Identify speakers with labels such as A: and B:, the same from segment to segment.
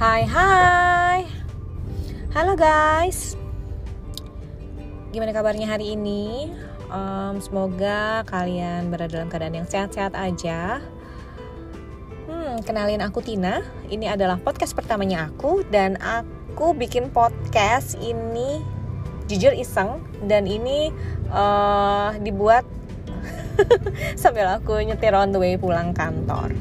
A: Hai hai. Halo guys. Gimana kabarnya hari ini? Um, semoga kalian berada dalam keadaan yang sehat-sehat aja. Hmm, kenalin aku Tina. Ini adalah podcast pertamanya aku Dan aku bikin podcast ini jujur iseng Dan ini uh, dibuat sambil aku nyetir on the way pulang kantor.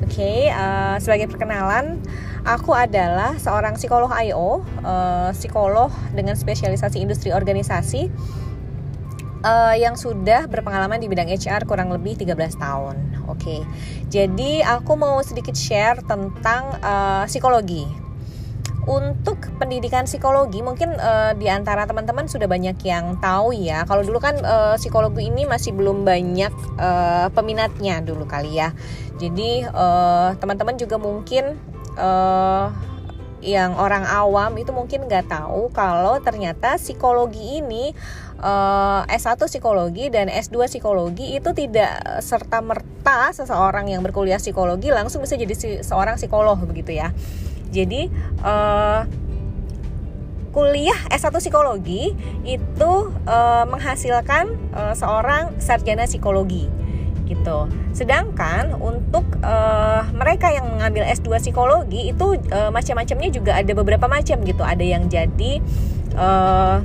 A: Oke, okay, uh, sebagai perkenalan, aku adalah seorang psikolog IO, uh, psikolog dengan spesialisasi industri organisasi uh, yang sudah berpengalaman di bidang HR kurang lebih 13 tahun. Oke, okay. jadi aku mau sedikit share tentang uh, psikologi untuk pendidikan psikologi mungkin uh, di antara teman-teman sudah banyak yang tahu ya. Kalau dulu kan uh, psikologi ini masih belum banyak uh, peminatnya dulu kali ya. Jadi uh, teman-teman juga mungkin uh, yang orang awam itu mungkin nggak tahu kalau ternyata psikologi ini uh, S1 psikologi dan S2 psikologi itu tidak serta merta seseorang yang berkuliah psikologi langsung bisa jadi seorang psikolog begitu ya. Jadi uh, kuliah S1 psikologi itu menghasilkan seorang sarjana psikologi gitu. Sedangkan untuk uh, mereka yang mengambil S2 psikologi itu uh, macam-macamnya juga ada beberapa macam gitu. Ada yang jadi uh,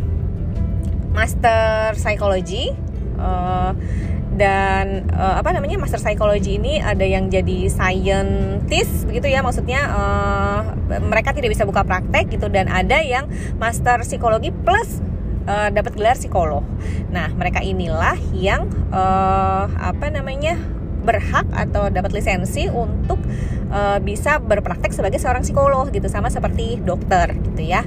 A: master psikologi uh, dan uh, apa namanya master psychology ini ada yang jadi scientist begitu ya maksudnya uh, mereka tidak bisa buka praktek gitu dan ada yang master psikologi plus uh, dapat gelar psikolog. Nah mereka inilah yang uh, apa namanya berhak atau dapat lisensi untuk uh, bisa berpraktek sebagai seorang psikolog gitu sama seperti dokter gitu ya.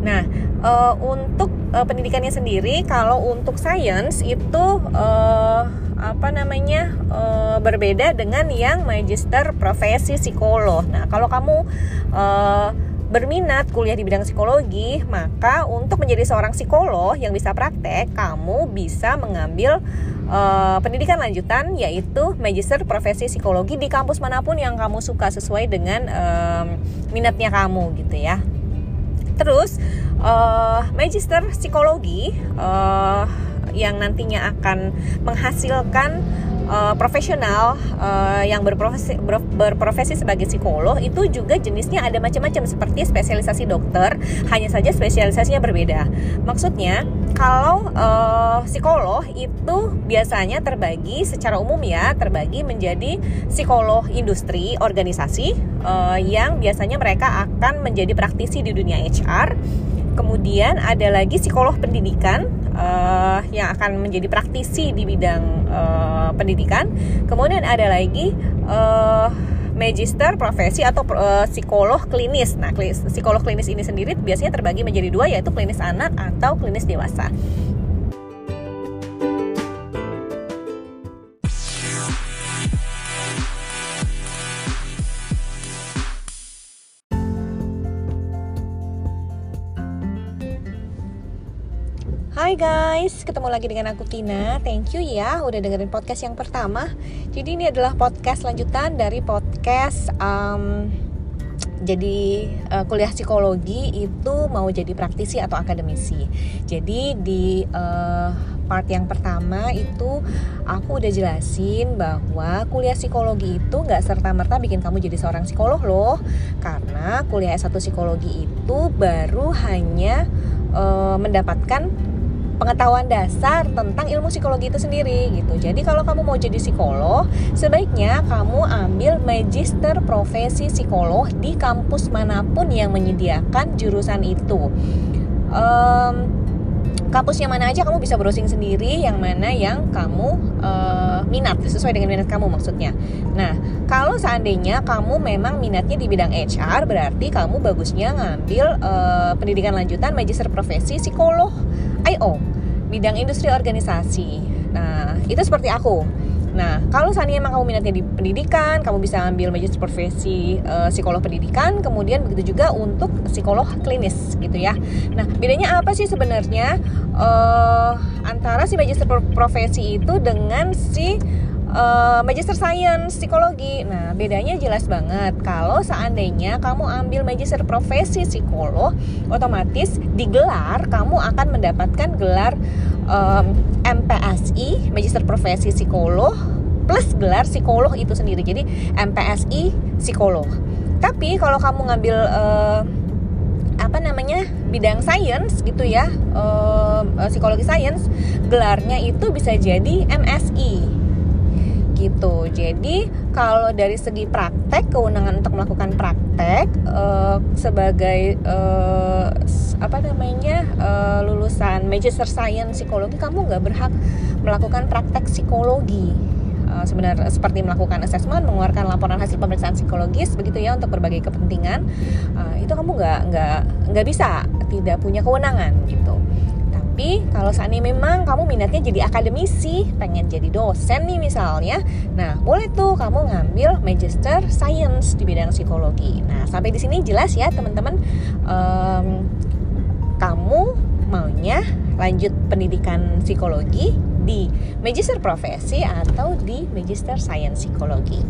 A: Nah uh, untuk uh, pendidikannya sendiri kalau untuk sains itu uh, apa namanya uh, berbeda dengan yang magister profesi psikolog. Nah, kalau kamu uh, berminat kuliah di bidang psikologi, maka untuk menjadi seorang psikolog yang bisa praktek, kamu bisa mengambil uh, pendidikan lanjutan yaitu magister profesi psikologi di kampus mana pun yang kamu suka sesuai dengan um, minatnya kamu gitu ya. Terus uh, magister psikologi uh, yang nantinya akan menghasilkan uh, profesional uh, yang berprofesi ber, berprofesi sebagai psikolog itu juga jenisnya ada macam-macam seperti spesialisasi dokter hanya saja spesialisasinya berbeda. Maksudnya kalau uh, psikolog itu biasanya terbagi secara umum ya terbagi menjadi psikolog industri organisasi uh, yang biasanya mereka akan menjadi praktisi di dunia HR kemudian ada lagi psikolog pendidikan uh, yang akan menjadi praktisi di bidang uh, pendidikan. Kemudian ada lagi uh, magister profesi atau uh, psikolog klinis. Nah psikolog klinis ini sendiri biasanya terbagi menjadi dua yaitu klinis anak atau klinis dewasa Hai guys, ketemu lagi dengan aku Tina. Thank you ya udah dengerin podcast yang pertama. Jadi ini adalah podcast lanjutan dari podcast um, jadi uh, kuliah psikologi itu mau jadi praktisi atau akademisi. Jadi di uh, part yang pertama itu aku udah jelasin bahwa kuliah psikologi itu nggak serta merta bikin kamu jadi seorang psikolog loh, karena kuliah S1 psikologi itu baru hanya uh, mendapatkan pengetahuan dasar tentang ilmu psikologi itu sendiri gitu. Jadi kalau kamu mau jadi psikolog, sebaiknya kamu ambil magister profesi psikolog di kampus mana pun yang menyediakan jurusan itu. Um, kampus yang mana aja kamu bisa browsing sendiri yang mana yang kamu uh, minat sesuai dengan minat kamu maksudnya. Nah, kalau seandainya kamu memang minatnya di bidang HR berarti kamu bagusnya ngambil uh, pendidikan lanjutan magister profesi psikolog IO bidang industri organisasi. Nah, itu seperti aku. Nah, kalau saat emang kamu minatnya di pendidikan, kamu bisa ambil magister profesi uh, psikolog pendidikan, kemudian begitu juga untuk psikolog klinis gitu ya. Nah, bedanya apa sih sebenarnya uh, antara si magister profesi itu dengan si uh, Magister Science Psikologi. Nah, bedanya jelas banget. Kalau seandainya kamu ambil Magister Profesi Psikolog, otomatis digelar kamu akan mendapatkan gelar um, MPSI, Magister Profesi Psikolog plus gelar psikolog itu sendiri. Jadi MPSI Psikolog. Tapi kalau kamu ngambil uh, apa namanya bidang sains gitu ya uh, psikologi sains gelarnya itu bisa jadi MSI gitu. Jadi kalau dari segi praktek kewenangan untuk melakukan praktek uh, sebagai uh, apa namanya uh, lulusan Magister Science Psikologi kamu nggak berhak melakukan praktek psikologi. Sebenarnya seperti melakukan asesmen, mengeluarkan laporan hasil pemeriksaan psikologis begitu ya untuk berbagai kepentingan itu kamu nggak nggak nggak bisa tidak punya kewenangan gitu tapi kalau saat ini memang kamu minatnya jadi akademisi, pengen jadi dosen nih misalnya, nah boleh tuh kamu ngambil Magister Science di bidang psikologi. Nah sampai di sini jelas ya teman-teman, um, kamu maunya lanjut pendidikan psikologi di Magister Profesi atau di Magister Science Psikologi.